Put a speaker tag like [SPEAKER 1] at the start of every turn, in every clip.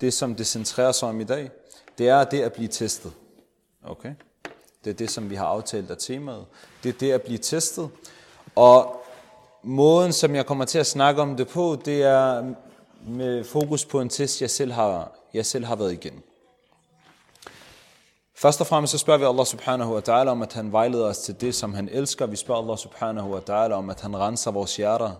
[SPEAKER 1] det som det centrerer sig om i dag, det er det at blive testet. Okay? Det er det, som vi har aftalt af temaet. Det er det at blive testet. Og måden, som jeg kommer til at snakke om det på, det er med fokus på en test, jeg selv har, jeg selv har været igennem. Først og fremmest så spørger vi Allah subhanahu wa ta'ala om, at han vejleder os til det, som han elsker. Vi spørger Allah subhanahu wa ta'ala om, at han renser vores hjerter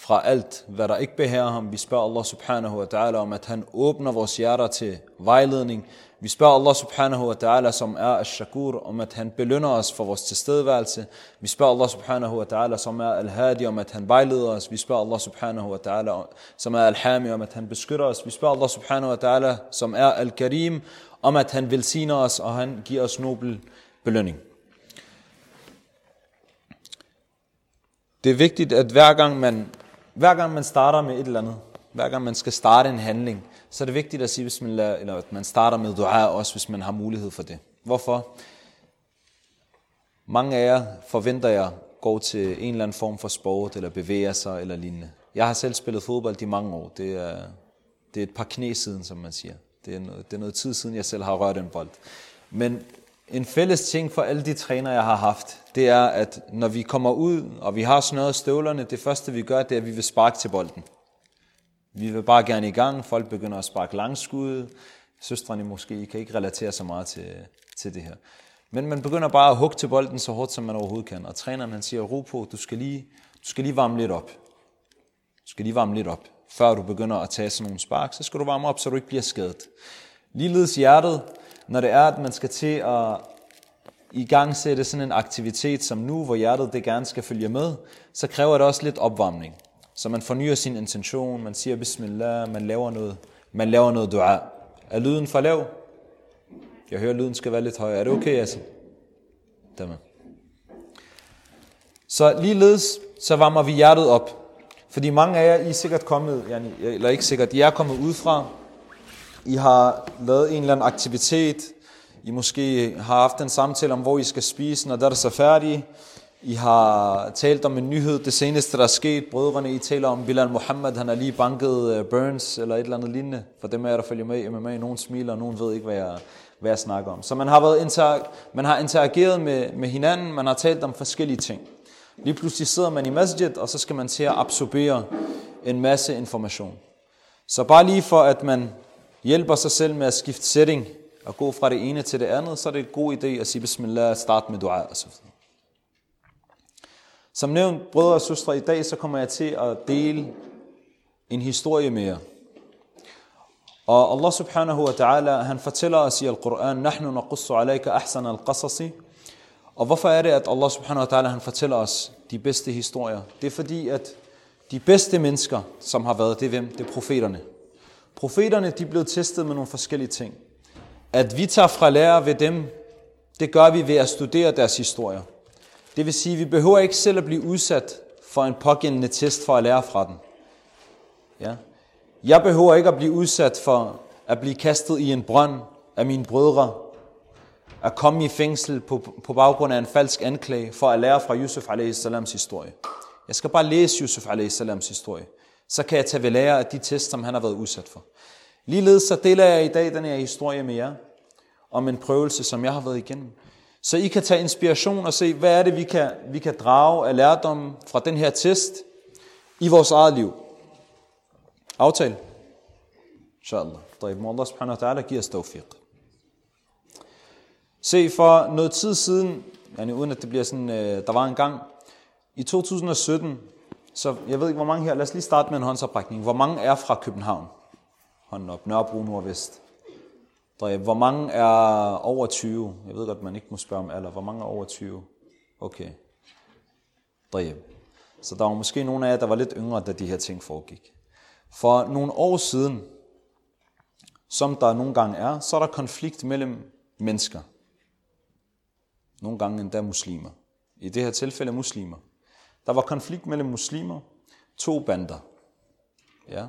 [SPEAKER 1] fra alt, hvad der ikke behærer ham. Vi spørger Allah subhanahu wa ta'ala om, at han åbner vores hjerter til vejledning. Vi spørger Allah subhanahu wa ta'ala, som er al-shakur, om at han belønner os for vores tilstedeværelse. Vi spørger Allah subhanahu wa ta'ala, som er al-hadi, om at han vejleder os. Vi spørger Allah subhanahu wa ta'ala, som er al-hami, om at han beskytter os. Vi spørger Allah subhanahu wa ta'ala, som er al-karim, om at han velsigner os, og han giver os nobel belønning. Det er vigtigt, at hver gang man, hver gang man starter med et eller andet, hver gang man skal starte en handling, så er det vigtigt at sige hvis man, lader, eller at man starter med dua også, hvis man har mulighed for det. Hvorfor? Mange af jer forventer jeg går til en eller anden form for sport, eller bevæger sig, eller lignende. Jeg har selv spillet fodbold i mange år. Det er, det er et par knæ siden, som man siger. Det er, noget, det er noget tid siden, jeg selv har rørt en bold. Men en fælles ting for alle de træner, jeg har haft, det er, at når vi kommer ud, og vi har snøret støvlerne, det første vi gør, det er, at vi vil sparke til bolden. Vi vil bare gerne i gang. Folk begynder at sparke langskud. Søstrene måske kan ikke relatere så meget til, til det her. Men man begynder bare at hugge til bolden så hårdt, som man overhovedet kan. Og træneren han siger, ro på, du skal, lige, du skal lige varme lidt op. Du skal lige varme lidt op. Før du begynder at tage sådan nogle spark, så skal du varme op, så du ikke bliver skadet. Ligeledes hjertet, når det er, at man skal til at i gang sætte sådan en aktivitet som nu, hvor hjertet det gerne skal følge med, så kræver det også lidt opvarmning. Så man fornyer sin intention, man siger bismillah, man laver noget, man laver noget dua. Er lyden for lav? Jeg hører, at lyden skal være lidt højere. Er det okay, altså? Dermed. Så ligeledes, så varmer vi hjertet op. Fordi mange af jer, I er sikkert kommet, eller ikke sikkert, I er kommet udefra. I har lavet en eller anden aktivitet. I måske har haft en samtale om, hvor I skal spise, når der er så færdige. I har talt om en nyhed, det seneste der er sket. Brødrene, I taler om Bilal Muhammad, han har lige banket øh, Burns eller et eller andet lignende. For dem af jer, der følger med i MMA, nogen smiler, og nogen ved ikke, hvad jeg, hvad jeg snakker om. Så man har, været inter, man har interageret med, med hinanden, man har talt om forskellige ting. Lige pludselig sidder man i masjid, og så skal man til at absorbere en masse information. Så bare lige for, at man hjælper sig selv med at skifte setting og gå fra det ene til det andet, så er det en god idé at sige bismillah, start med dua og så videre. Som nævnt, brødre og søstre, i dag så kommer jeg til at dele en historie mere. Og Allah subhanahu wa ta'ala, han fortæller os i Al-Quran, Nahnu naqussu alayka ahsan al-qasasi. Og hvorfor er det, at Allah subhanahu wa ta'ala, han fortæller os de bedste historier? Det er fordi, at de bedste mennesker, som har været, det er hvem? Det er profeterne. Profeterne, de blev testet med nogle forskellige ting. At vi tager fra lære ved dem, det gør vi ved at studere deres historier. Det vil sige, at vi behøver ikke selv at blive udsat for en pågældende test for at lære fra den. Ja. Jeg behøver ikke at blive udsat for at blive kastet i en brønd af mine brødre, at komme i fængsel på, på baggrund af en falsk anklage for at lære fra Yusuf a.s. historie. Jeg skal bare læse Yusuf a.s. historie Så kan jeg tage ved lære af de test, som han har været udsat for. Ligeledes så deler jeg i dag den her historie med jer om en prøvelse, som jeg har været igennem. Så I kan tage inspiration og se, hvad er det, vi kan, vi kan drage af lærdom fra den her test i vores eget liv. Aftale. Inshallah. طيب, må Allah subhanahu wa ta'ala give os tawfiq. Se, for noget tid siden, yani uden at det bliver sådan, øh, der var en gang, i 2017, så jeg ved ikke, hvor mange her, lad os lige starte med en håndsoprækning. Hvor mange er fra København? Hånden op, Nørrebro, Nordvest. Hvor mange er over 20? Jeg ved godt, man ikke må spørge om alder. Hvor mange er over 20? Okay. Så der var måske nogle af jer, der var lidt yngre, da de her ting foregik. For nogle år siden, som der nogle gange er, så er der konflikt mellem mennesker. Nogle gange endda muslimer. I det her tilfælde muslimer. Der var konflikt mellem muslimer, to bander. Ja.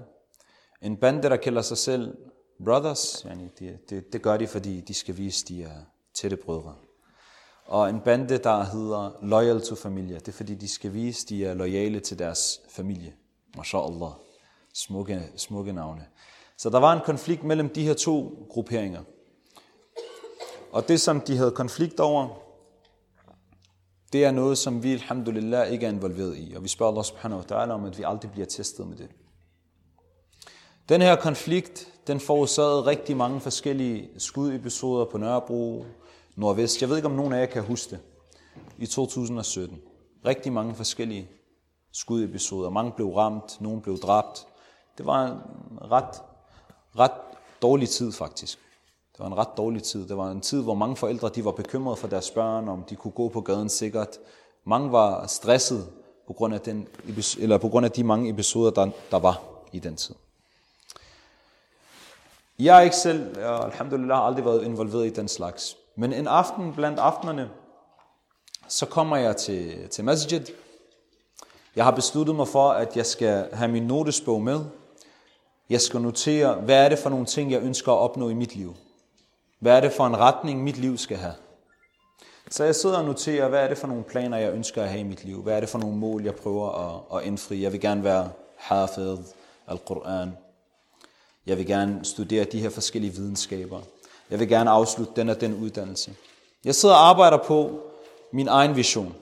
[SPEAKER 1] En bande, der kalder sig selv brothers, yani det, det, det gør de, fordi de skal vise, de er tætte brødre. Og en bande, der hedder Loyal to familie, det er fordi, de skal vise, de er loyale til deres familie. MashaAllah. Smukke, smukke navne. Så der var en konflikt mellem de her to grupperinger. Og det, som de havde konflikt over, det er noget, som vi, alhamdulillah, ikke er involveret i. Og vi spørger Allah subhanahu wa ta'ala om, at vi aldrig bliver testet med det. Den her konflikt, den forårsagede rigtig mange forskellige skudepisoder på Nørrebro, Nordvest. Jeg ved ikke, om nogen af jer kan huske det. I 2017. Rigtig mange forskellige skudepisoder. Mange blev ramt, nogen blev dræbt. Det var en ret, ret dårlig tid faktisk. Det var en ret dårlig tid. Det var en tid, hvor mange forældre de var bekymrede for deres børn, om de kunne gå på gaden sikkert. Mange var stresset på grund af, den, eller på grund af de mange episoder, der, der var i den tid. Jeg har ikke selv, jeg, alhamdulillah, har aldrig været involveret i den slags. Men en aften blandt aftenerne, så kommer jeg til, til masjid. Jeg har besluttet mig for, at jeg skal have min notesbog med. Jeg skal notere, hvad er det for nogle ting, jeg ønsker at opnå i mit liv. Hvad er det for en retning, mit liv skal have. Så jeg sidder og noterer, hvad er det for nogle planer, jeg ønsker at have i mit liv. Hvad er det for nogle mål, jeg prøver at, at indfri. Jeg vil gerne være hafid al-Quran. Jeg vil gerne studere de her forskellige videnskaber. Jeg vil gerne afslutte den og den uddannelse. Jeg sidder og arbejder på min egen vision.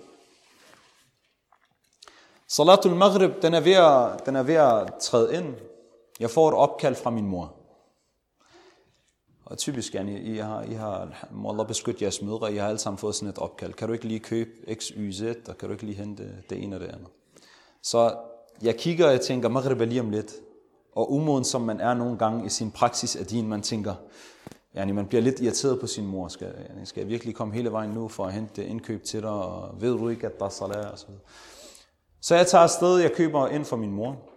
[SPEAKER 1] Salatul Maghrib, den er, ved at, den er ved at træde ind. Jeg får et opkald fra min mor. Og typisk, yani, I har, I har, må Allah beskytte jeres mødre, I har alle sammen fået sådan et opkald. Kan du ikke lige købe X, Y, Z, og kan du ikke lige hente det ene og det andet? Så jeg kigger, og jeg tænker, Maghrib er lige om lidt. Og umoden som man er nogle gange i sin praksis af din, man tænker, yani man bliver lidt irriteret på sin mor. Skal, yani skal jeg virkelig komme hele vejen nu for at hente indkøb til dig, og ved du ikke, at der er salat? Og så, så jeg tager afsted, jeg køber ind for min mor.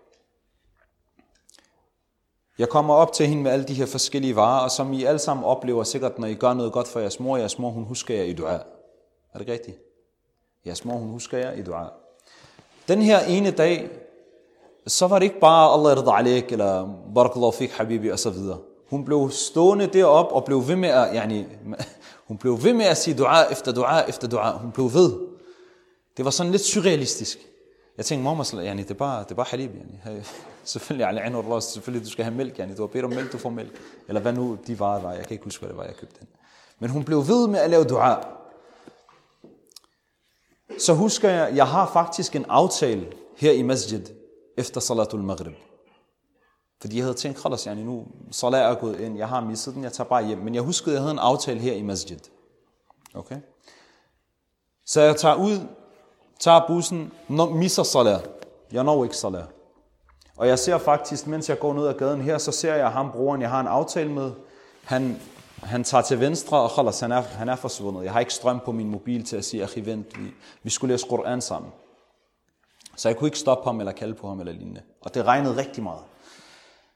[SPEAKER 1] Jeg kommer op til hende med alle de her forskellige varer, og som I alle sammen oplever sikkert, når I gør noget godt for jeres mor, jeres mor, hun husker jer i dua. Er det rigtigt? Jeres mor, hun husker jer i dua. Den her ene dag, så var det ikke bare Allah rida alik, eller barakallahu fik habibi, og så videre. Hun blev stående derop og blev ved med at, yani, hun blev ved med at sige dua efter dua efter dua. Hun blev ved. Det var sådan lidt surrealistisk. Jeg tænkte, mamma, yani, det, er bare, det er bare halib. Yani. Selvfølgelig, alle andre råd, selvfølgelig, du skal have mælk. Yani. Du har bedt om mælk, du får mælk. Eller hvad nu de varer var. Jeg kan ikke huske, hvad det var, jeg købte den. Men hun blev ved med at lave dua. Så husker jeg, jeg har faktisk en aftale her i masjid, efter salatul maghrib. Fordi jeg havde tænkt, khalas, yani nu salat er gået ind, jeg har misset den, jeg tager bare hjem. Men jeg huskede, jeg havde en aftale her i masjid. Okay? Så jeg tager ud, tager bussen, misser salat. Jeg når ikke salat. Og jeg ser faktisk, mens jeg går ned ad gaden her, så ser jeg ham, broren, jeg har en aftale med. Han, han tager til venstre, og khalas, han er, han er forsvundet. Jeg har ikke strøm på min mobil til at sige, at vent, vi, vi skulle læse Koran sammen. Så jeg kunne ikke stoppe ham eller kalde på ham eller lignende. Og det regnede rigtig meget.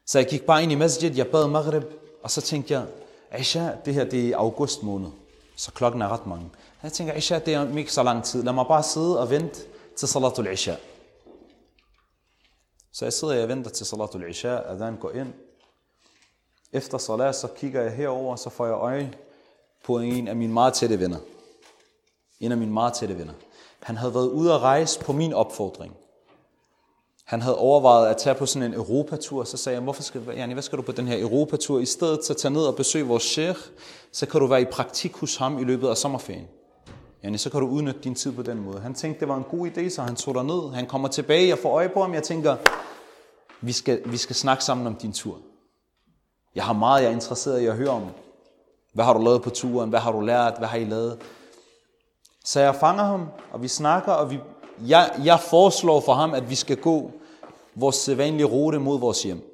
[SPEAKER 1] Så jeg gik bare ind i masjid, jeg bad maghrib, og så tænkte jeg, Aisha, det her det er august måned, så klokken er ret mange. Jeg tænker, Isha, det er ikke så lang tid. Lad mig bare sidde og vente til salatul isha. Så jeg sidder og venter til salatul isha, adhan går ind. Efter salat, så kigger jeg herover, så får jeg øje på en af mine meget tætte venner. En af mine meget tætte venner. Han havde været ude at rejse på min opfordring. Han havde overvejet at tage på sådan en Europatur, så sagde jeg, hvorfor skal, Jani, hvad skal du på den her Europatur? I stedet så tage ned og besøge vores sheikh, så kan du være i praktik hos ham i løbet af sommerferien. Jani, så kan du udnytte din tid på den måde. Han tænkte, det var en god idé, så han tog ned. Han kommer tilbage, jeg får øje på ham, jeg tænker, vi skal, vi skal snakke sammen om din tur. Jeg har meget, jeg er interesseret i at høre om. Hvad har du lavet på turen? Hvad har du lært? Hvad har I lavet? Så jeg fanger ham, og vi snakker, og vi, jeg, jeg foreslår for ham, at vi skal gå vores sædvanlige rute mod vores hjem.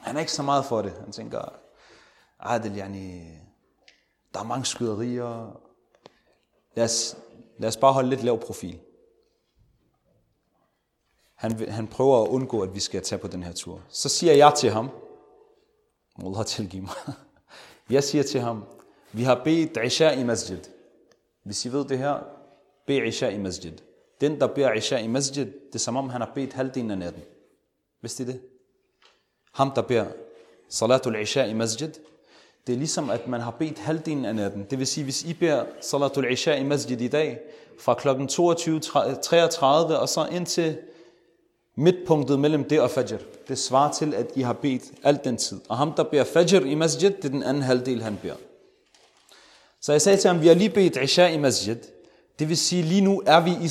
[SPEAKER 1] Han er ikke så meget for det. Han tænker, Adel, yani, der er mange skyderier. Lad os, lad os bare holde lidt lav profil. Han, han prøver at undgå, at vi skal tage på den her tur. Så siger jeg til ham, Allah tilgive mig. Jeg siger til ham, vi har bedt Isha i masjid. Hvis I ved det her, bed Isha i masjid. Den, der beder Isha i masjid, det er som om, han har bedt halvdelen af natten. Vidste I det? Ham, der beder salatul Isha i masjid, det er ligesom, at man har bedt halvdelen af natten. Det vil sige, hvis I beder salatul Isha i masjid i dag, fra kl. 22.33 og så indtil midtpunktet mellem det og fajr. Det svarer til, at I har bedt alt den tid. Og ham, der beder fajr i masjid, det er den anden halvdel, han beder. Så jeg sagde til ham, vi har lige bedt isha i masjid. Det vil sige, lige nu er vi i.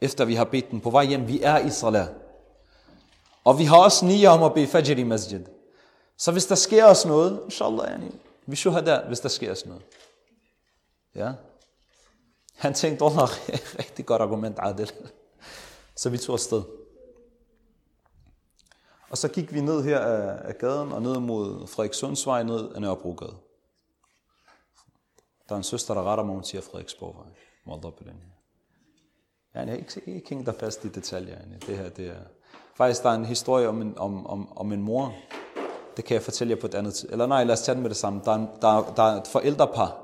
[SPEAKER 1] Efter vi har bedt den på vej hjem, vi er i. Og vi har også niyya om at bede fajr i masjid. Så hvis der sker os noget, inshallah, yani, vi shuhada, hvis der sker os noget. Ja. Han tænkte, nok rigtig godt argument, Adel. Så vi tog afsted. Og så gik vi ned her af, gaden og ned mod Frederikssundsvej, ned af Nørrebrogade. Der er en søster, der retter mig, hun siger Frederiksborgvej. op på den her. Ja, jeg er ikke, ikke hængt der fast i detaljer. Det her, det er... Faktisk, der er en historie om en, om, om, om en mor. Det kan jeg fortælle jer på et andet tid. Eller nej, lad os tage den med det samme. Der er, der, der er et forældrepar.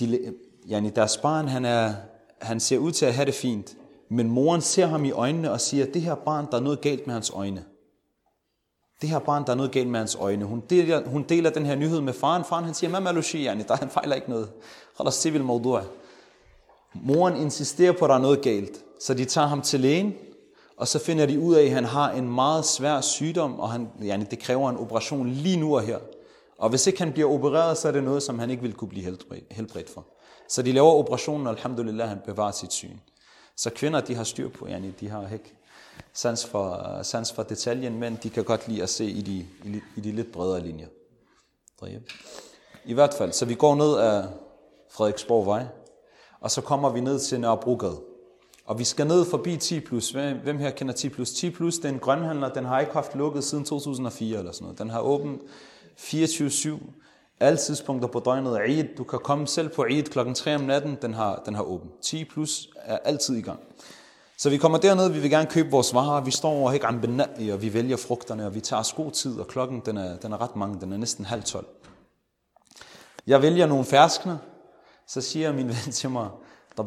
[SPEAKER 1] De, yani deres barn, han, er, han ser ud til at have det fint. Men moren ser ham i øjnene og siger, det her barn, der er noget galt med hans øjne. Det her barn, der er noget galt med hans øjne. Hun deler, hun deler den her nyhed med faren. Faren han siger, mamma lushi, yani, der han fejler ikke noget. Khalas civil mawdu'a. Moren insisterer på, at der er noget galt. Så de tager ham til lægen, og så finder de ud af, at han har en meget svær sygdom, og han, yani, det kræver en operation lige nu og her. Og hvis ikke han bliver opereret, så er det noget, som han ikke vil kunne blive helbredt for. Så de laver operationen, og alhamdulillah, han bevarer sit syn. Så kvinder, de har styr på, yani, de har ikke sans for, sans for detaljen, men de kan godt lide at se i de, i, i de lidt bredere linjer. I hvert fald, så vi går ned af Frederiksborgvej, og så kommer vi ned til Nørrebrogade. Og vi skal ned forbi 10 plus. Hvem her kender 10 plus? 10 plus, den grønhandler, den har ikke haft lukket siden 2004 eller sådan noget. Den har åbent 24-7, alle tidspunkter på døgnet er Eid. Du kan komme selv på Eid klokken 3 om natten, den har, den har åbent. 10 plus er altid i gang. Så vi kommer derned, vi vil gerne købe vores varer, vi står over ikke og vi vælger frugterne, og vi tager os god tid, og klokken den er, den er ret mange, den er næsten halv tolv. Jeg vælger nogle ferskner, så siger min ven til mig, der,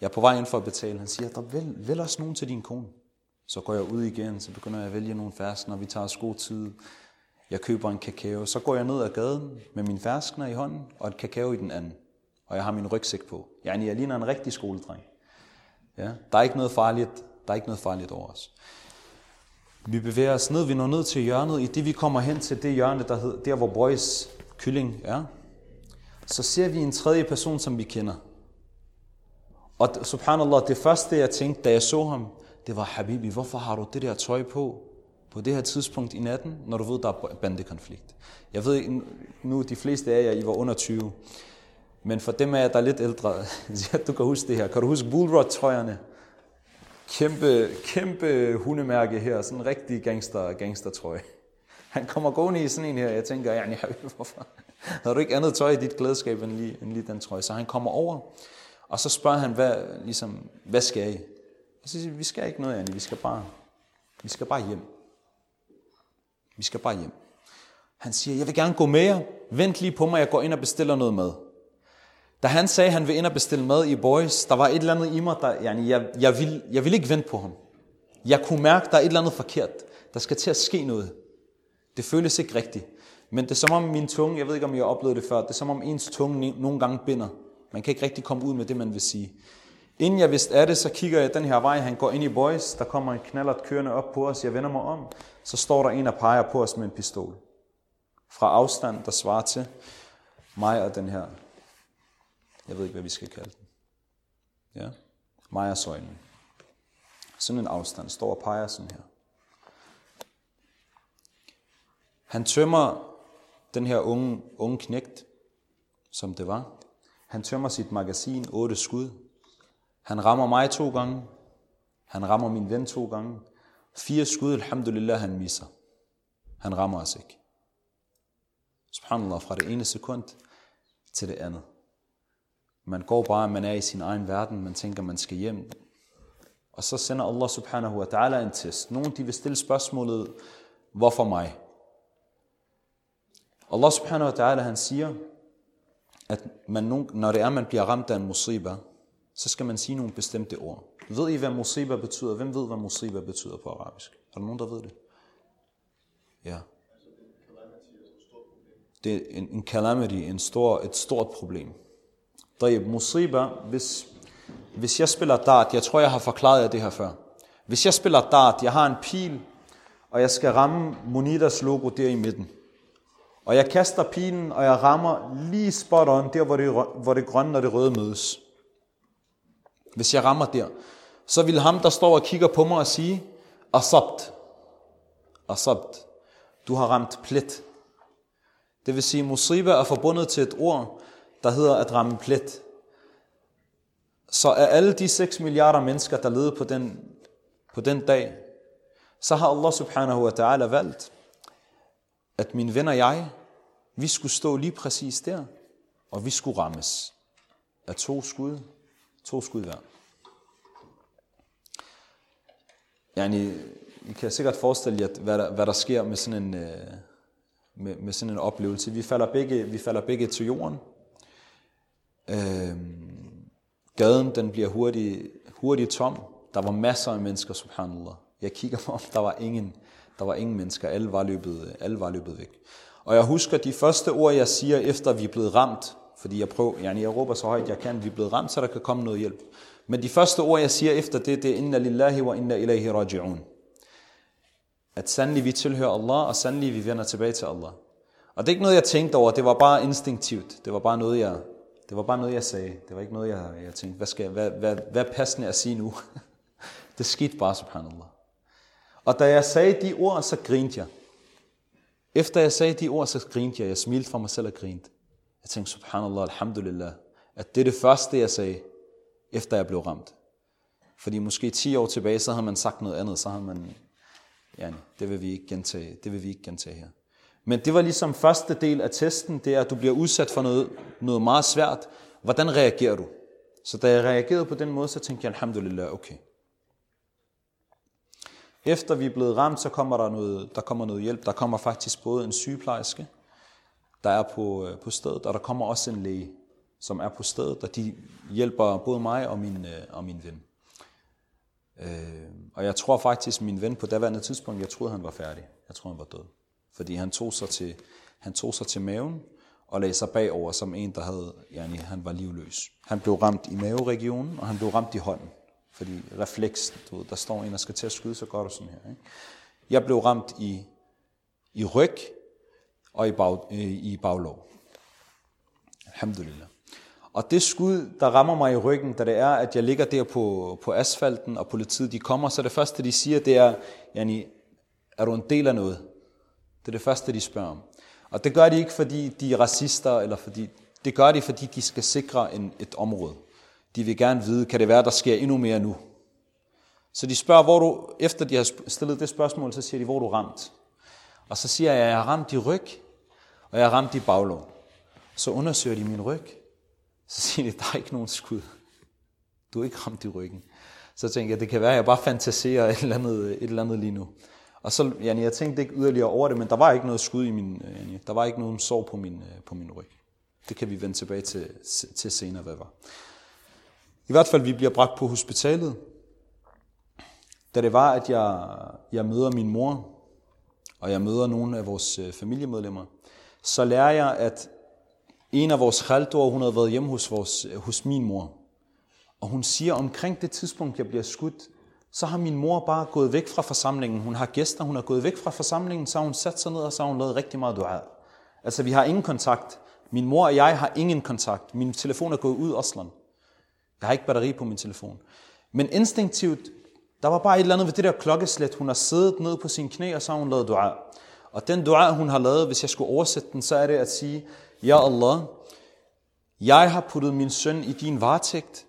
[SPEAKER 1] jeg er på vej ind for at betale, han siger, der vælg, vælg også nogen til din kone. Så går jeg ud igen, så begynder jeg at vælge nogle ferskner, vi tager os god tid, jeg køber en kakao, så går jeg ned ad gaden med min ferskner i hånden, og et kakao i den anden, og jeg har min rygsæk på. Jeg, jeg ligner en rigtig skoledreng. Ja, der er ikke noget farligt, der er ikke noget farligt over os. Vi bevæger os ned, vi når ned til hjørnet. I det vi kommer hen til det hjørne, der hedder, der hvor Boys kylling er, så ser vi en tredje person, som vi kender. Og subhanallah, det første jeg tænkte, da jeg så ham, det var, Habibi, hvorfor har du det der tøj på på det her tidspunkt i natten, når du ved, der er bandekonflikt? Jeg ved nu, de fleste af jer, I var under 20. Men for dem af jer, der er lidt ældre, du kan huske det her. Kan du huske Bullrod-trøjerne? Kæmpe, kæmpe hundemærke her, sådan en rigtig gangster, gangstertrøje. Han kommer gående i sådan en her, jeg tænker, ja, hvorfor? Har du ikke andet tøj i dit klædeskab end lige, end lige den trøje? Så han kommer over, og så spørger han, hvad, ligesom, hvad skal I? Og så siger vi skal ikke noget, Annie, vi skal bare, vi skal bare hjem. Vi skal bare hjem. Han siger, jeg vil gerne gå med jer. Vent lige på mig, jeg går ind og bestiller noget mad. Da han sagde, at han ville ind og bestille mad i Boys, der var et eller andet i mig, der, yani, jeg, jeg, ville, jeg ville ikke vente på ham. Jeg kunne mærke, at der er et eller andet forkert. Der skal til at ske noget. Det føles ikke rigtigt. Men det er som om min tunge, jeg ved ikke om jeg har oplevet det før, det er som om ens tunge nogle gange binder. Man kan ikke rigtig komme ud med det, man vil sige. Inden jeg vidste af det, så kigger jeg den her vej, han går ind i Boys, der kommer en knallert kørende op på os, jeg vender mig om, så står der en og peger på os med en pistol. Fra afstand, der svarer til mig og den her jeg ved ikke, hvad vi skal kalde den. Ja? Majersøjlen. Sådan en afstand står og peger sådan her. Han tømmer den her unge, unge knægt, som det var. Han tømmer sit magasin, otte skud. Han rammer mig to gange. Han rammer min ven to gange. Fire skud, alhamdulillah, han misser. Han rammer os ikke. Subhanallah, fra det ene sekund til det andet. Man går bare, man er i sin egen verden, man tænker, man skal hjem. Og så sender Allah subhanahu wa ta'ala en test. Nogle de vil stille spørgsmålet, hvorfor mig? Allah subhanahu wa ta'ala han siger, at man, når det er, man bliver ramt af en musiba, så skal man sige nogle bestemte ord. Ved I, hvad musiba betyder? Hvem ved, hvad musiba betyder på arabisk? Er der nogen, der ved det? Ja. Det er en, en calamity, en stor, et stort problem. طيب, musiba, hvis, hvis jeg spiller dart, jeg tror, jeg har forklaret jer det her før. Hvis jeg spiller dart, jeg har en pil, og jeg skal ramme Monitas logo der i midten. Og jeg kaster pilen, og jeg rammer lige spot on, der hvor det, hvor det grønne og det røde mødes. Hvis jeg rammer der, så vil ham, der står og kigger på mig og sige, Asabt. Asabt. Du har ramt plet. Det vil sige, musiba er forbundet til et ord, der hedder at ramme plet. Så af alle de 6 milliarder mennesker, der levede på den, på den dag, så har Allah subhanahu wa ta'ala valgt, at min ven og jeg, vi skulle stå lige præcis der, og vi skulle rammes af to skud, to skud hver. Yani, I kan sikkert forestille jer, hvad der, hvad der sker med sådan en, øh, med, med sådan en oplevelse. Vi falder begge, vi falder begge til jorden. Øhm, gaden den bliver hurtigt, hurtigt tom. Der var masser af mennesker, subhanallah. Jeg kigger mig om, der var ingen, der var ingen mennesker. Alle var løbet, alle var løbet væk. Og jeg husker de første ord, jeg siger, efter vi er blevet ramt, fordi jeg prøver, yani jeg råber så højt jeg kan, vi er blevet ramt, så der kan komme noget hjælp. Men de første ord, jeg siger efter det, det er inna lillahi wa inna ilahi raji'un. At sandelig vi tilhører Allah, og sandelig vi vender tilbage til Allah. Og det er ikke noget, jeg tænkte over, det var bare instinktivt. Det var bare noget, jeg, det var bare noget, jeg sagde. Det var ikke noget, jeg, jeg tænkte, hvad, skal, hvad, hvad, hvad er passende at sige nu? det skete bare, subhanallah. Og da jeg sagde de ord, så grinte jeg. Efter jeg sagde de ord, så grinte jeg. Jeg smilte for mig selv og grinte. Jeg tænkte, subhanallah, alhamdulillah, at det er det første, jeg sagde, efter jeg blev ramt. Fordi måske 10 år tilbage, så havde man sagt noget andet, så havde man, ja, det vil vi ikke gentage, det vil vi ikke gentage her. Men det var ligesom første del af testen, det er, at du bliver udsat for noget, noget meget svært. Hvordan reagerer du? Så da jeg reagerede på den måde, så tænkte jeg, alhamdulillah, okay. Efter vi er blevet ramt, så kommer der noget, der kommer noget hjælp. Der kommer faktisk både en sygeplejerske, der er på, øh, på stedet, og der kommer også en læge, som er på stedet, og de hjælper både mig og min, øh, og min ven. Øh, og jeg tror faktisk, min ven på daværende tidspunkt, jeg troede, han var færdig. Jeg troede, han var død. Fordi han tog sig til, han tog sig til maven og lagde sig bagover som en, der havde, yani, han var livløs. Han blev ramt i maveregionen, og han blev ramt i hånden. Fordi refleks, du ved, der står en, der skal til at skyde, så godt og sådan her. Ikke? Jeg blev ramt i, i ryg og i, bag, øh, i baglov. Alhamdulillah. Og det skud, der rammer mig i ryggen, da det er, at jeg ligger der på, på asfalten, og politiet de kommer, så det første, de siger, det er, yani, er du en del af noget? Det er det første, de spørger om. Og det gør de ikke, fordi de er racister, eller fordi, det gør de, fordi de skal sikre en, et område. De vil gerne vide, kan det være, der sker endnu mere nu? Så de spørger, hvor du, efter de har stillet det spørgsmål, så siger de, hvor du ramt? Og så siger jeg, at jeg har ramt i ryg, og jeg har ramt i baglån. Så undersøger de min ryg. Så siger de, der er ikke nogen skud. Du er ikke ramt i ryggen. Så tænker jeg, det kan være, at jeg bare fantaserer et eller andet, et eller andet lige nu. Og så, yani, jeg tænkte ikke yderligere over det, men der var ikke noget skud i min, øh, Janne, der var ikke nogen sår på min, øh, på min ryg. Det kan vi vende tilbage til, til senere, hvad var. I hvert fald, vi bliver bragt på hospitalet. Da det var, at jeg, jeg møder min mor, og jeg møder nogle af vores øh, familiemedlemmer, så lærer jeg, at en af vores khaldorer, hun havde været hjemme hos, vores, hos min mor. Og hun siger, omkring det tidspunkt, jeg bliver skudt, så har min mor bare gået væk fra forsamlingen. Hun har gæster, hun har gået væk fra forsamlingen, så har hun sat sig ned, og så har hun lavet rigtig meget dua. Altså, vi har ingen kontakt. Min mor og jeg har ingen kontakt. Min telefon er gået ud Osland. Jeg har ikke batteri på min telefon. Men instinktivt, der var bare et eller andet ved det der klokkeslæt. Hun har siddet ned på sin knæ, og så har hun lavet dua. Og den dua, hun har lavet, hvis jeg skulle oversætte den, så er det at sige, Ja Allah, jeg har puttet min søn i din varetægt,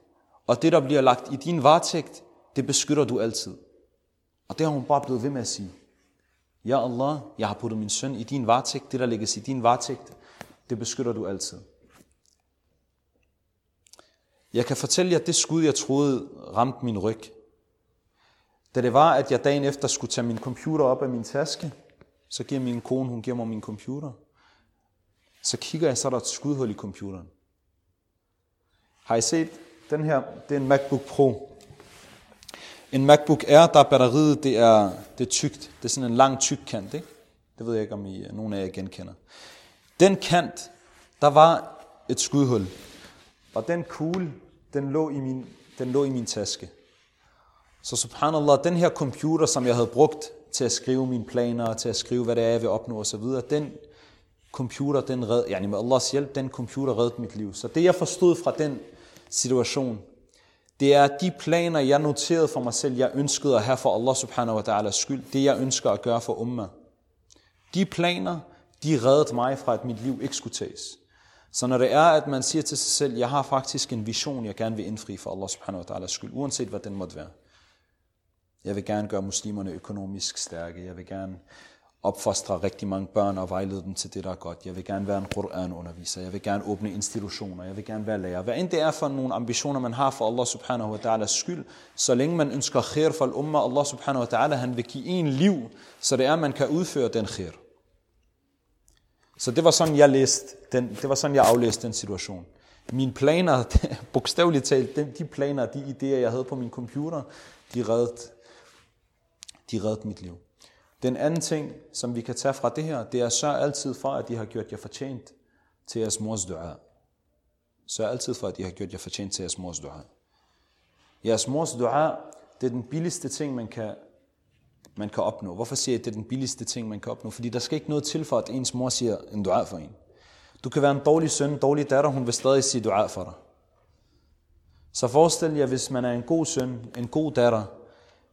[SPEAKER 1] og det, der bliver lagt i din varetægt, det beskytter du altid. Og det har hun bare blevet ved med at sige. Ja Allah, jeg har puttet min søn i din varetægt, det der lægges i din varetægt, det beskytter du altid. Jeg kan fortælle jer, at det skud, jeg troede, ramte min ryg. Da det var, at jeg dagen efter skulle tage min computer op af min taske, så giver min kone, hun giver mig min computer. Så kigger jeg, så er der et skudhul i computeren. Har I set den her? Det er en MacBook Pro. En MacBook Air, der er batteriet, det er, det er tykt. Det er sådan en lang tyk kant, ikke? Det ved jeg ikke, om I, nogen af jer genkender. Den kant, der var et skudhul. Og den kugle, den lå i min, den lå i min taske. Så subhanallah, den her computer, som jeg havde brugt til at skrive mine planer, til at skrive, hvad det er, jeg vil opnå osv., den computer, den red, yani med Allahs hjælp, den computer reddede mit liv. Så det, jeg forstod fra den situation, det er de planer, jeg noterede for mig selv, jeg ønskede at have for Allah subhanahu wa ta'ala skyld, det jeg ønsker at gøre for umma. De planer, de reddede mig fra, at mit liv ikke skulle tages. Så når det er, at man siger til sig selv, jeg har faktisk en vision, jeg gerne vil indfri for Allah subhanahu wa ta'ala skyld, uanset hvad den måtte være. Jeg vil gerne gøre muslimerne økonomisk stærke. Jeg vil gerne opfostre rigtig mange børn og vejlede dem til det, der er godt. Jeg vil gerne være en Qur'an-underviser. Jeg vil gerne åbne institutioner. Jeg vil gerne være lærer. Hvad end det er for nogle ambitioner, man har for Allah subhanahu wa ta'ala skyld, så længe man ønsker khair for al-umma, Allah subhanahu wa ta'ala, han vil give en liv, så det er, at man kan udføre den khair. Så det var sådan, jeg læste den, det var sådan, jeg aflæste den situation. Mine planer, bogstaveligt talt, de planer, de idéer, jeg havde på min computer, de reddede, de reddede mit liv. Den anden ting, som vi kan tage fra det her, det er sørg altid for, at de har gjort jer fortjent til jeres mors dua. Sørg altid for, at de har gjort jer fortjent til jeres mors dua. Jeres mors dua, det er den billigste ting, man kan, man kan opnå. Hvorfor siger jeg, at det er den billigste ting, man kan opnå? Fordi der skal ikke noget til for, at ens mor siger en dua for en. Du kan være en dårlig søn, en dårlig datter, hun vil stadig sige dua for dig. Så forestil jer, hvis man er en god søn, en god datter,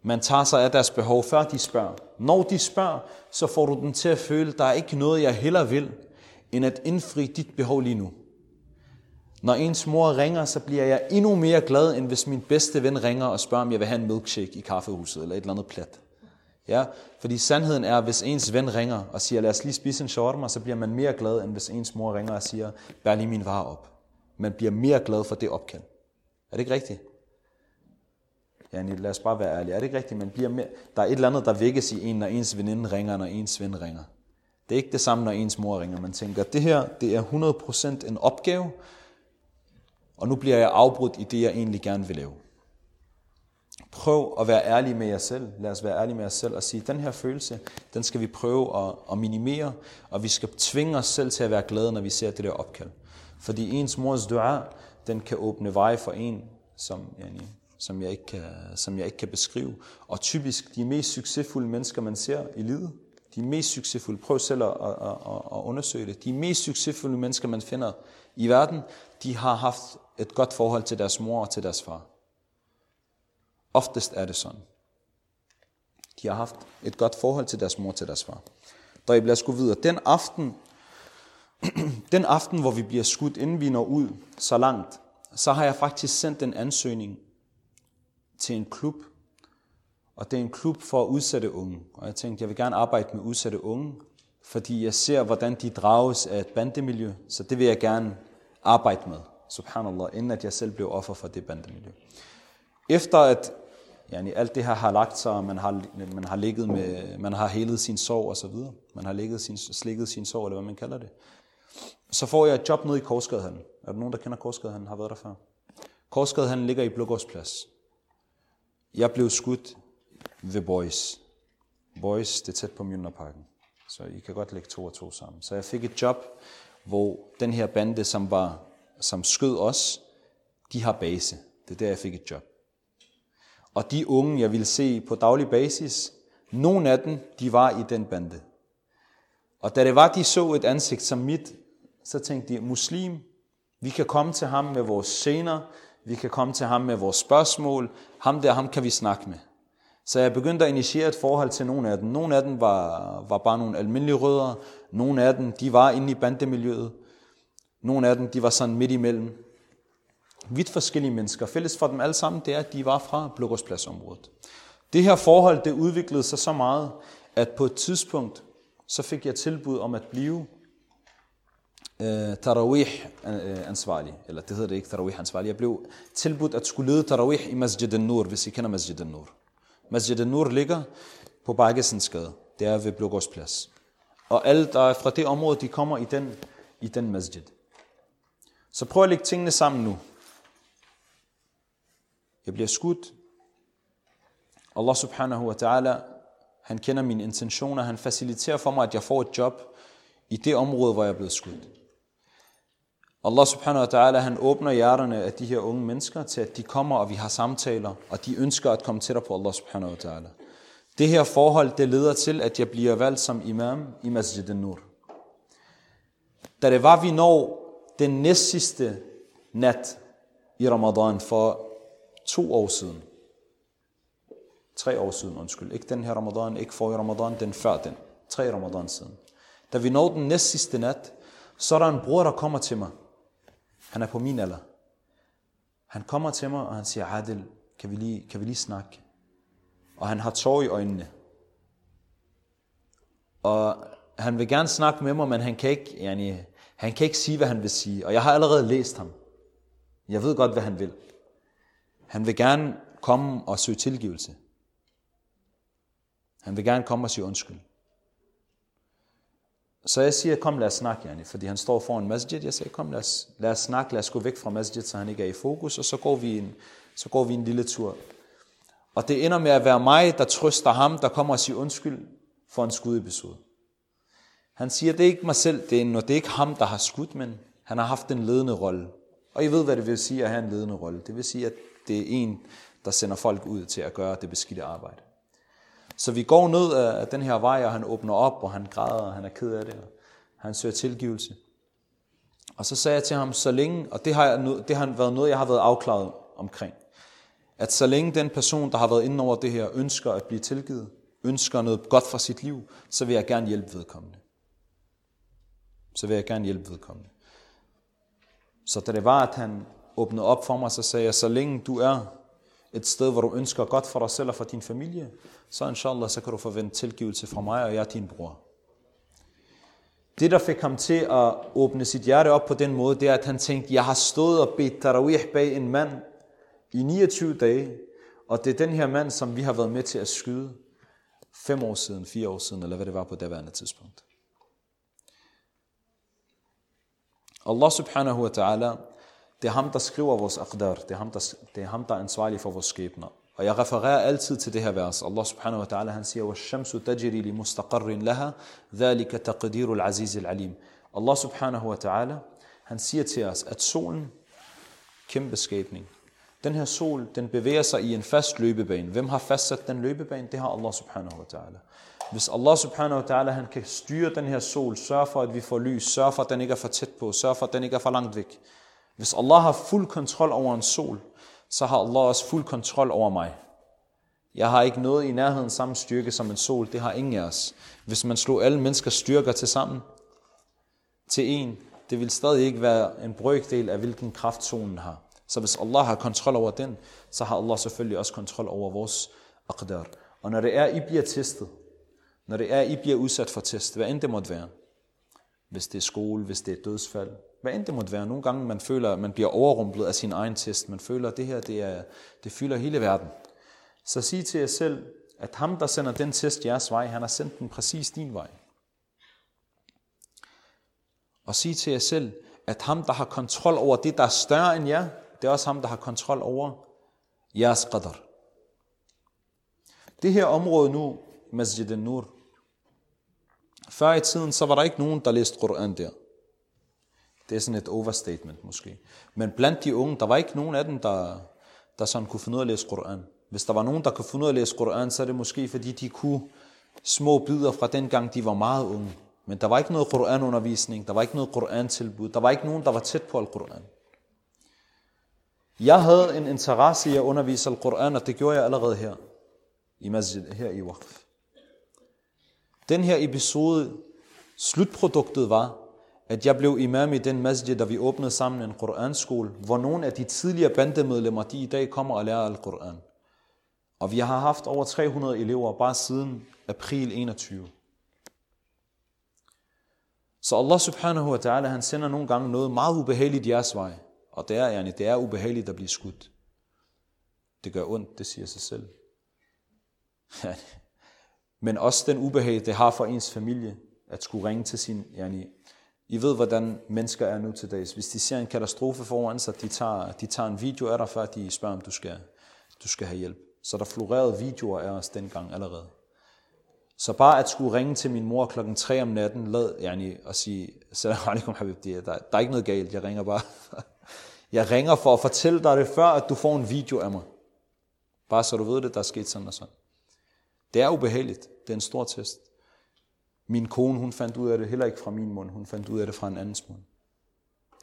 [SPEAKER 1] man tager sig af deres behov, før de spørger. Når de spørger, så får du dem til at føle, der er ikke noget, jeg heller vil, end at indfri dit behov lige nu. Når ens mor ringer, så bliver jeg endnu mere glad, end hvis min bedste ven ringer og spørger, om jeg vil have en milkshake i kaffehuset eller et eller andet plat. Ja, fordi sandheden er, at hvis ens ven ringer og siger, lad os lige spise en shawarma, så bliver man mere glad, end hvis ens mor ringer og siger, bær lige min vare op. Man bliver mere glad for det opkald. Er det ikke rigtigt? Ja, lad os bare være ærlige. Er det ikke rigtigt? Man bliver mere, der er et eller andet, der vækkes i en, når ens veninde ringer, når ens ven ringer. Det er ikke det samme, når ens mor ringer. Man tænker, det her det er 100% en opgave, og nu bliver jeg afbrudt i det, jeg egentlig gerne vil lave. Prøv at være ærlig med jer selv. Lad os være ærlige med os selv og sige, den her følelse, den skal vi prøve at, at minimere, og vi skal tvinge os selv til at være glade, når vi ser det der opkald. Fordi ens mors dua, den kan åbne vej for en, som, yani, som, jeg ikke kan, som jeg ikke kan beskrive. Og typisk de mest succesfulde mennesker, man ser i livet, de mest succesfulde, prøv selv at, at, at, at undersøge det, de mest succesfulde mennesker, man finder i verden, de har haft et godt forhold til deres mor og til deres far. Oftest er det sådan. De har haft et godt forhold til deres mor og til deres far. Der lad os gå videre. Den aften, den aften, hvor vi bliver skudt, inden vi når ud så langt, så har jeg faktisk sendt en ansøgning til en klub, og det er en klub for udsatte unge. Og jeg tænkte, jeg vil gerne arbejde med udsatte unge, fordi jeg ser, hvordan de drages af et bandemiljø, så det vil jeg gerne arbejde med, subhanallah, inden at jeg selv blev offer for det bandemiljø. Efter at yani, alt det her har lagt sig, og man har, man har ligget med, man har helet sin sorg og så videre, man har ligget sin, slikket sin sorg, eller hvad man kalder det, så får jeg et job nede i Korsgadehallen. Er der nogen, der kender Korsgadehallen, har været der før? Korsgadehallen ligger i Blågårdsplads. Jeg blev skudt ved Boys. Boys, det er tæt på Mjølnerparken. Så I kan godt lægge to og to sammen. Så jeg fik et job, hvor den her bande, som, var, som skød os, de har base. Det er der, jeg fik et job. Og de unge, jeg ville se på daglig basis, nogle af dem, de var i den bande. Og da det var, de så et ansigt som mit, så tænkte de, muslim, vi kan komme til ham med vores scener, vi kan komme til ham med vores spørgsmål. Ham der, ham kan vi snakke med. Så jeg begyndte at initiere et forhold til nogle af dem. Nogle af dem var, var bare nogle almindelige rødder. Nogle af dem, de var inde i bandemiljøet. Nogle af dem, de var sådan midt imellem. Vidt forskellige mennesker. Fælles for dem alle sammen, det er, at de var fra Blågårdspladsområdet. Det her forhold, det udviklede sig så meget, at på et tidspunkt, så fik jeg tilbud om at blive øh, tarawih øh, ansvarlig, eller det hedder det ikke tarawih ansvarlig. Jeg blev tilbudt at skulle lede tarawih i Masjid al-Nur, hvis I kender Masjid al-Nur. Masjid al-Nur ligger på Bakkesensgade. Det er ved Blågårdsplads. Og alle, der er fra det område, de kommer i den, i den masjid. Så prøv at lægge tingene sammen nu. Jeg bliver skudt. Allah subhanahu wa ta'ala, han kender mine intentioner. Han faciliterer for mig, at jeg får et job i det område, hvor jeg er blevet skudt. Allah subhanahu wa ta'ala, han åbner hjerterne af de her unge mennesker til, at de kommer, og vi har samtaler, og de ønsker at komme tættere på Allah subhanahu wa ta'ala. Det her forhold, det leder til, at jeg bliver valgt som imam i Masjid al-Nur. Da det var, vi når den næst sidste nat i Ramadan for to år siden. Tre år siden, undskyld. Ikke den her Ramadan, ikke for i Ramadan, den før den. Tre Ramadan siden. Da vi når den næst sidste nat, så er der en bror, der kommer til mig. Han er på min alder. Han kommer til mig, og han siger, Adil, kan vi lige, kan vi lige snakke? Og han har tår i øjnene. Og han vil gerne snakke med mig, men han kan ikke, yani, han kan ikke sige, hvad han vil sige. Og jeg har allerede læst ham. Jeg ved godt, hvad han vil. Han vil gerne komme og søge tilgivelse. Han vil gerne komme og sige undskyld. Så jeg siger, kom lad os snakke, yani, fordi han står foran masjid. Jeg siger, kom lad os, lad os snakke, lad os gå væk fra masjid, så han ikke er i fokus, og så går vi en, så går vi en lille tur. Og det ender med at være mig, der trøster ham, der kommer og siger undskyld for en skudepisode. Han siger, det er ikke mig selv, det er, når det er ikke ham, der har skudt, men han har haft en ledende rolle. Og I ved, hvad det vil sige at have en ledende rolle. Det vil sige, at det er en, der sender folk ud til at gøre det beskidte arbejde. Så vi går ned af den her vej, og han åbner op, og han græder, og han er ked af det, og han søger tilgivelse. Og så sagde jeg til ham, så længe, og det har, jeg, det har været noget, jeg har været afklaret omkring, at så længe den person, der har været inde over det her, ønsker at blive tilgivet, ønsker noget godt for sit liv, så vil jeg gerne hjælpe vedkommende. Så vil jeg gerne hjælpe vedkommende. Så da det var, at han åbnede op for mig, så sagde jeg, så længe du er et sted, hvor du ønsker godt for dig selv og for din familie, så inshallah, så kan du forvente tilgivelse fra mig, og jeg er din bror. Det, der fik ham til at åbne sit hjerte op på den måde, det er, at han tænkte, jeg har stået og bedt tarawih bag en mand i 29 dage, og det er den her mand, som vi har været med til at skyde fem år siden, fire år siden, eller hvad det var på daværende tidspunkt. Allah subhanahu wa ta'ala, det er ham, der skriver vores aqdar. Det er ham, der, det er ham, der er ansvarlig for vores skæbner. Og jeg refererer altid til det her vers. Allah subhanahu wa ta'ala, han siger, وَالشَّمْسُ تَجْرِي لِمُسْتَقَرٍ لَهَا ذَلِكَ تَقْدِيرُ الْعَزِيزِ الْعَلِيمِ Allah subhanahu wa ta'ala, han siger til os, at solen, kæmpe skabning, den her sol, den bevæger sig i en fast løbebane. Hvem har fastsat den løbebane? Det har Allah subhanahu wa ta'ala. Hvis Allah subhanahu wa ta'ala han kan styre den her sol, sørge for, at vi får lys, sørge for, at den ikke er for tæt på, sørge for, at den ikke er for langt væk. hvis Allah har fuld kontrol over en sol, så har Allah også fuld kontrol over mig. Jeg har ikke noget i nærheden samme styrke som en sol. Det har ingen af os. Hvis man slog alle menneskers styrker til sammen til en, det vil stadig ikke være en brøkdel af, hvilken kraft solen har. Så hvis Allah har kontrol over den, så har Allah selvfølgelig også kontrol over vores aqdar. Og når det er, I bliver testet, når det er, I bliver udsat for test, hvad end det måtte være, hvis det er skole, hvis det er dødsfald, hvad end det måtte være. Nogle gange man føler, at man bliver overrumplet af sin egen test. Man føler, at det her det, er, det fylder hele verden. Så sig til jer selv, at ham, der sender den test jeres vej, han har sendt den præcis din vej. Og sig til jer selv, at ham, der har kontrol over det, der er større end jer, det er også ham, der har kontrol over jeres qadr. Det her område nu, Masjid al-Nur, før i tiden, så var der ikke nogen, der læste Koran der. Det er sådan et overstatement måske. Men blandt de unge, der var ikke nogen af dem, der, der sådan kunne finde ud af at læse Koran. Hvis der var nogen, der kunne finde ud af at læse Koran, så er det måske fordi, de kunne små bidder fra den gang, de var meget unge. Men der var ikke noget Koranundervisning, der var ikke noget Koran-tilbud, der var ikke nogen, der var tæt på Al-Quran. Jeg havde en interesse i at undervise Al-Quran, og det gjorde jeg allerede her i masjid, her i Waqf. Den her episode, slutproduktet var, at jeg blev imam i den masjid, da vi åbnede sammen en Koranskole, hvor nogle af de tidligere bandemedlemmer, de i dag kommer og lærer Al-Quran. Og vi har haft over 300 elever bare siden april 21. Så Allah subhanahu wa ta'ala, han sender nogle gange noget meget ubehageligt i jeres vej. Og det er, yani, det er ubehageligt at blive skudt. Det gør ondt, det siger sig selv. Men også den ubehag, det har for ens familie, at skulle ringe til sin, yani, i ved, hvordan mennesker er nu til dags. Hvis de ser en katastrofe foran sig, de tager, de tager en video af dig, før de spørger, om du skal, du skal have hjælp. Så der florerede videoer af os dengang allerede. Så bare at skulle ringe til min mor klokken 3 om natten, lad, yani, og sige, salam alaikum habibti, der, der er ikke noget galt, jeg ringer bare. Jeg ringer for at fortælle dig det før, at du får en video af mig. Bare så du ved det, der er sket sådan og sådan. Det er ubehageligt. Det er en stor test. Min kone, hun fandt ud af det heller ikke fra min mund. Hun fandt ud af det fra en andens mund.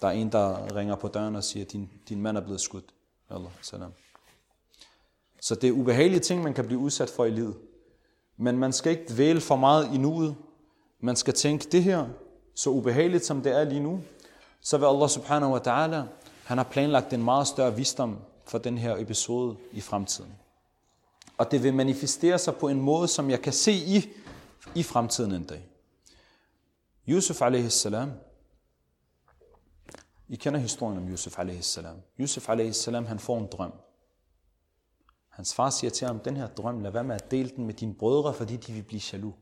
[SPEAKER 1] Der er en, der ringer på døren og siger, din, din mand er blevet skudt. Allah, salam. Så det er ubehagelige ting, man kan blive udsat for i livet. Men man skal ikke dvæle for meget i nuet. Man skal tænke, det her, så ubehageligt som det er lige nu, så vil Allah subhanahu wa ta'ala, han har planlagt en meget større visdom for den her episode i fremtiden. Og det vil manifestere sig på en måde, som jeg kan se i, i fremtiden en dag. Yusuf a.s. I kender historien om Yusuf a.s. Yusuf a.s. han får en drøm. Hans far siger til ham, den her drøm, lad være med at dele den med dine brødre, fordi de vil blive jaloux.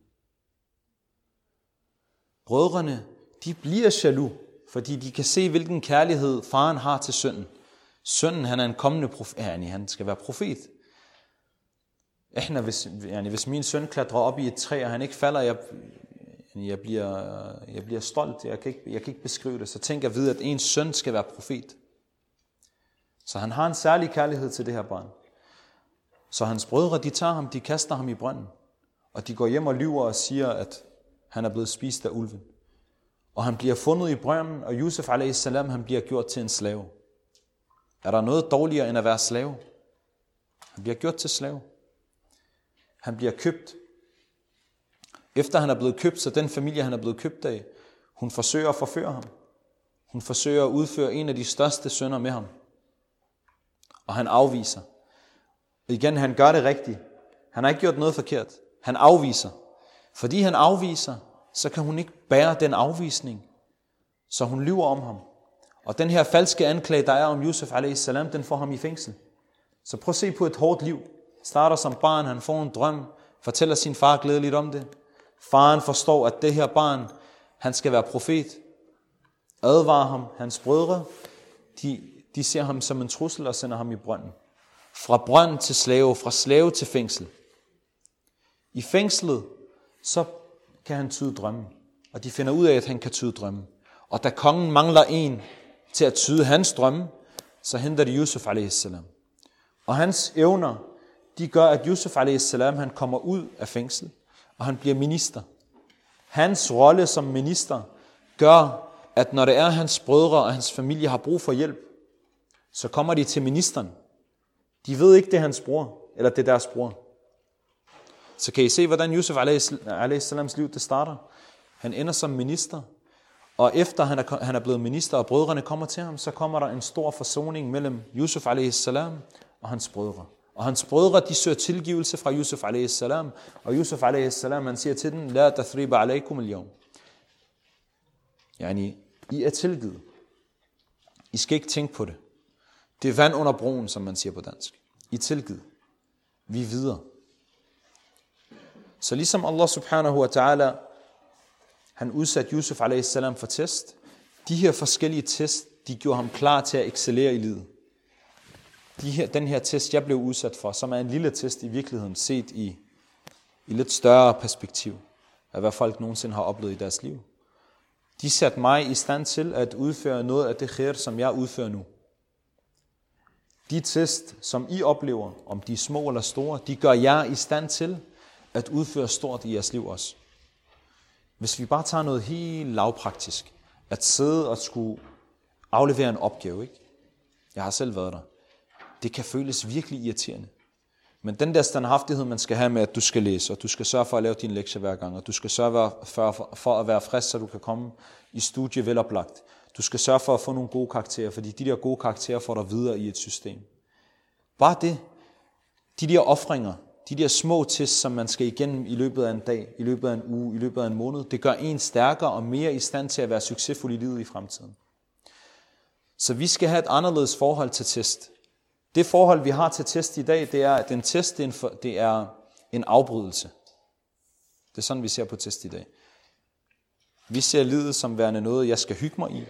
[SPEAKER 1] Brødrene, de bliver jaloux, fordi de kan se, hvilken kærlighed faren har til sønnen. Sønnen, han er en kommende profet, ja, han skal være profet. احنا hvis, yani, hvis min søn klatrer op i et træ, og han ikke falder, jeg, jeg, bliver, jeg bliver stolt. Jeg kan, ikke, jeg kan ikke beskrive det. Så tænk at vide, at ens søn skal være profet. Så han har en særlig kærlighed til det her barn. Så hans brødre, de tager ham, de kaster ham i brønden. Og de går hjem og lyver og siger, at han er blevet spist af ulven. Og han bliver fundet i brønden, og Yusuf a.s. han bliver gjort til en slave. Er der noget dårligere end at være slave? Han bliver gjort til slave. Han bliver købt. Efter han er blevet købt, så den familie, han er blevet købt af, hun forsøger at forføre ham. Hun forsøger at udføre en af de største sønder med ham. Og han afviser. Igen, han gør det rigtigt. Han har ikke gjort noget forkert. Han afviser. Fordi han afviser, så kan hun ikke bære den afvisning. Så hun lyver om ham. Og den her falske anklage, der er om Yusuf a.s., den får ham i fængsel. Så prøv at se på et hårdt liv. Starter som barn, han får en drøm, fortæller sin far glædeligt om det. Faren forstår, at det her barn, han skal være profet. Advarer ham, hans brødre, de, de ser ham som en trussel og sender ham i brønden. Fra brønd til slave, fra slave til fængsel. I fængslet, så kan han tyde drømme. Og de finder ud af, at han kan tyde drømme. Og da kongen mangler en til at tyde hans drømme, så henter de Yusuf a.s. Og hans evner, de gør, at Yusuf a.s. han kommer ud af fængsel, og han bliver minister. Hans rolle som minister gør, at når det er hans brødre og hans familie har brug for hjælp, så kommer de til ministeren. De ved ikke, det er hans bror, eller det er deres bror. Så kan I se, hvordan Yusuf a.s. liv det starter. Han ender som minister, og efter han er, han er blevet minister, og brødrene kommer til ham, så kommer der en stor forsoning mellem Yusuf a.s. og hans brødre. Og hans brødre, de søger tilgivelse fra Yusuf a.s. Og Yusuf a.s. han siger til dem, La tathriba alaikum al Yani, I er tilgivet. I skal ikke tænke på det. Det er vand under broen, som man siger på dansk. I er tilgivet. Vi er videre. Så ligesom Allah subhanahu wa ta'ala, han udsatte Yusuf a.s. for test, de her forskellige test, de gjorde ham klar til at excellere i livet. De her, den her test, jeg blev udsat for, som er en lille test i virkeligheden, set i, i lidt større perspektiv, af hvad folk nogensinde har oplevet i deres liv. De satte mig i stand til at udføre noget af det khair, som jeg udfører nu. De test, som I oplever, om de er små eller store, de gør jer i stand til at udføre stort i jeres liv også. Hvis vi bare tager noget helt lavpraktisk, at sidde og skulle aflevere en opgave, ikke? Jeg har selv været der. Det kan føles virkelig irriterende. Men den der standhaftighed, man skal have med, at du skal læse, og du skal sørge for at lave din lektie hver gang, og du skal sørge for, for at være frisk, så du kan komme i studie veloplagt. Du skal sørge for at få nogle gode karakterer, fordi de der gode karakterer får dig videre i et system. Bare det. De der offringer, de der små tests, som man skal igennem i løbet af en dag, i løbet af en uge, i løbet af en måned, det gør en stærkere og mere i stand til at være succesfuld i livet i fremtiden. Så vi skal have et anderledes forhold til test. Det forhold, vi har til test i dag, det er, at en test det er en, for, det er en afbrydelse. Det er sådan, vi ser på test i dag. Vi ser livet som værende noget, jeg skal hygge mig i.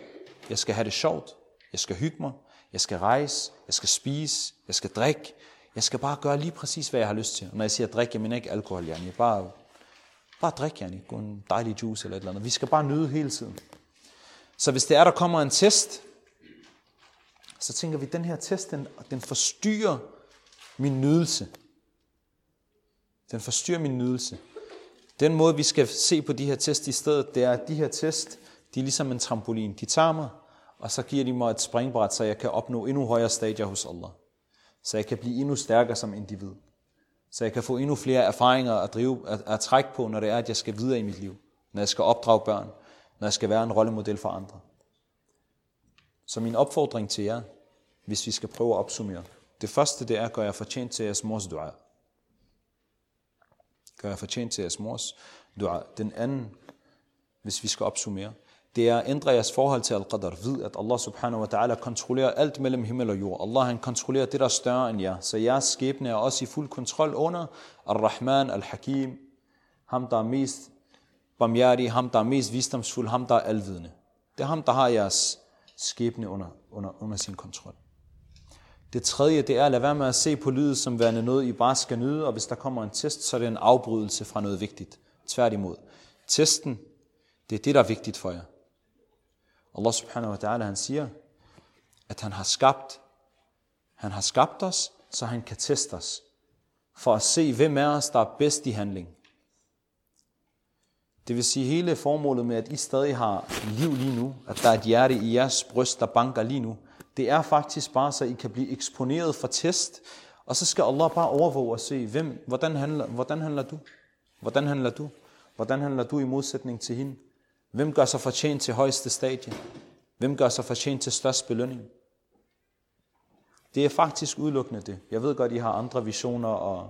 [SPEAKER 1] Jeg skal have det sjovt. Jeg skal hygge mig. Jeg skal rejse. Jeg skal spise. Jeg skal drikke. Jeg skal bare gøre lige præcis, hvad jeg har lyst til. Og når jeg siger drikke, jeg mener ikke alkohol, jeg bare Bare drik, Janni. Gå en dejlig juice eller et eller andet. Vi skal bare nyde hele tiden. Så hvis det er, der kommer en test, så tænker vi, at den her test, den, den forstyrrer min nydelse. Den forstyrrer min nydelse. Den måde, vi skal se på de her test i stedet, det er, at de her test, de er ligesom en trampolin. De tager mig, og så giver de mig et springbræt, så jeg kan opnå endnu højere stadier hos Allah. Så jeg kan blive endnu stærkere som individ. Så jeg kan få endnu flere erfaringer at, drive, at, at trække på, når det er, at jeg skal videre i mit liv. Når jeg skal opdrage børn. Når jeg skal være en rollemodel for andre. Så min opfordring til jer, hvis vi skal prøve at opsummere. Det første, det er, gør jeg fortjent til jeres mors dua. Gør jeg fortjent til jeres mors dua. Den anden, hvis vi skal opsummere, det er at ændre jeres forhold til al-qadr. Vid, at Allah subhanahu wa ta'ala kontrollerer alt mellem himmel og jord. Allah han kontrollerer det, der er større end jer. Så jeres skæbne er også i fuld kontrol under Ar-Rahman, Al-Hakim. Ham, der er mest barmhjertig, ham, der er mest visdomsfuld, ham, der er alvidende. Det er ham, der har jeres skæbne under, under, under sin kontrol. Det tredje, det er at lade være med at se på lydet som værende noget, I bare skal nyde, og hvis der kommer en test, så er det en afbrydelse fra noget vigtigt. Tværtimod. Testen, det er det, der er vigtigt for jer. Allah subhanahu wa ta'ala, han siger, at han har skabt, han har skabt os, så han kan teste os, for at se, hvem er os, der er bedst i handling. Det vil sige hele formålet med, at I stadig har liv lige nu, at der er et hjerte i jeres bryst, der banker lige nu, det er faktisk bare, så I kan blive eksponeret for test, og så skal Allah bare overvåge og se, hvem, hvordan, handler, hvordan handler du? Hvordan handler du? Hvordan handler du i modsætning til hende? Hvem gør sig fortjent til højeste stadie? Hvem gør sig fortjent til størst belønning? Det er faktisk udelukkende det. Jeg ved godt, I har andre visioner og,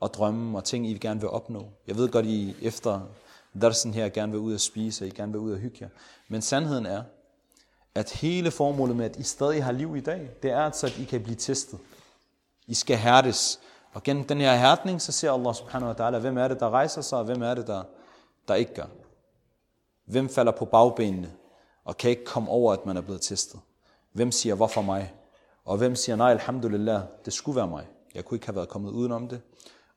[SPEAKER 1] og drømme og ting, I gerne vil opnå. Jeg ved godt, I efter darsen her gerne vil ud og spise, og I gerne vil ud og hygge jer. Men sandheden er, at hele formålet med, at I stadig har liv i dag, det er, så at I kan blive testet. I skal hærdes. Og gennem den her hærdning, så ser Allah subhanahu wa ta'ala, hvem er det, der rejser sig, og hvem er det, der, der ikke gør. Hvem falder på bagbenene og kan ikke komme over, at man er blevet testet? Hvem siger, hvorfor mig? Og hvem siger, nej, alhamdulillah, det skulle være mig. Jeg kunne ikke have været kommet udenom det.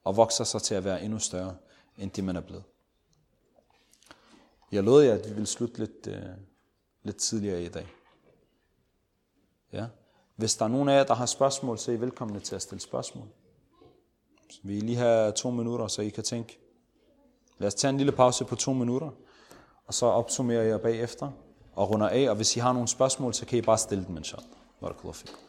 [SPEAKER 1] Og vokser sig til at være endnu større, end det man er blevet. Jeg lovede jer, at vi ville slutte lidt, øh, lidt tidligere i dag. Ja. Hvis der er nogen af jer, der har spørgsmål, så er I velkomne til at stille spørgsmål. Så vi lige have to minutter, så I kan tænke. Lad os tage en lille pause på to minutter og så opsummerer jeg bagefter og runder af, og hvis I har nogle spørgsmål, så kan I bare stille dem, inshallah. Barakallahu fikum.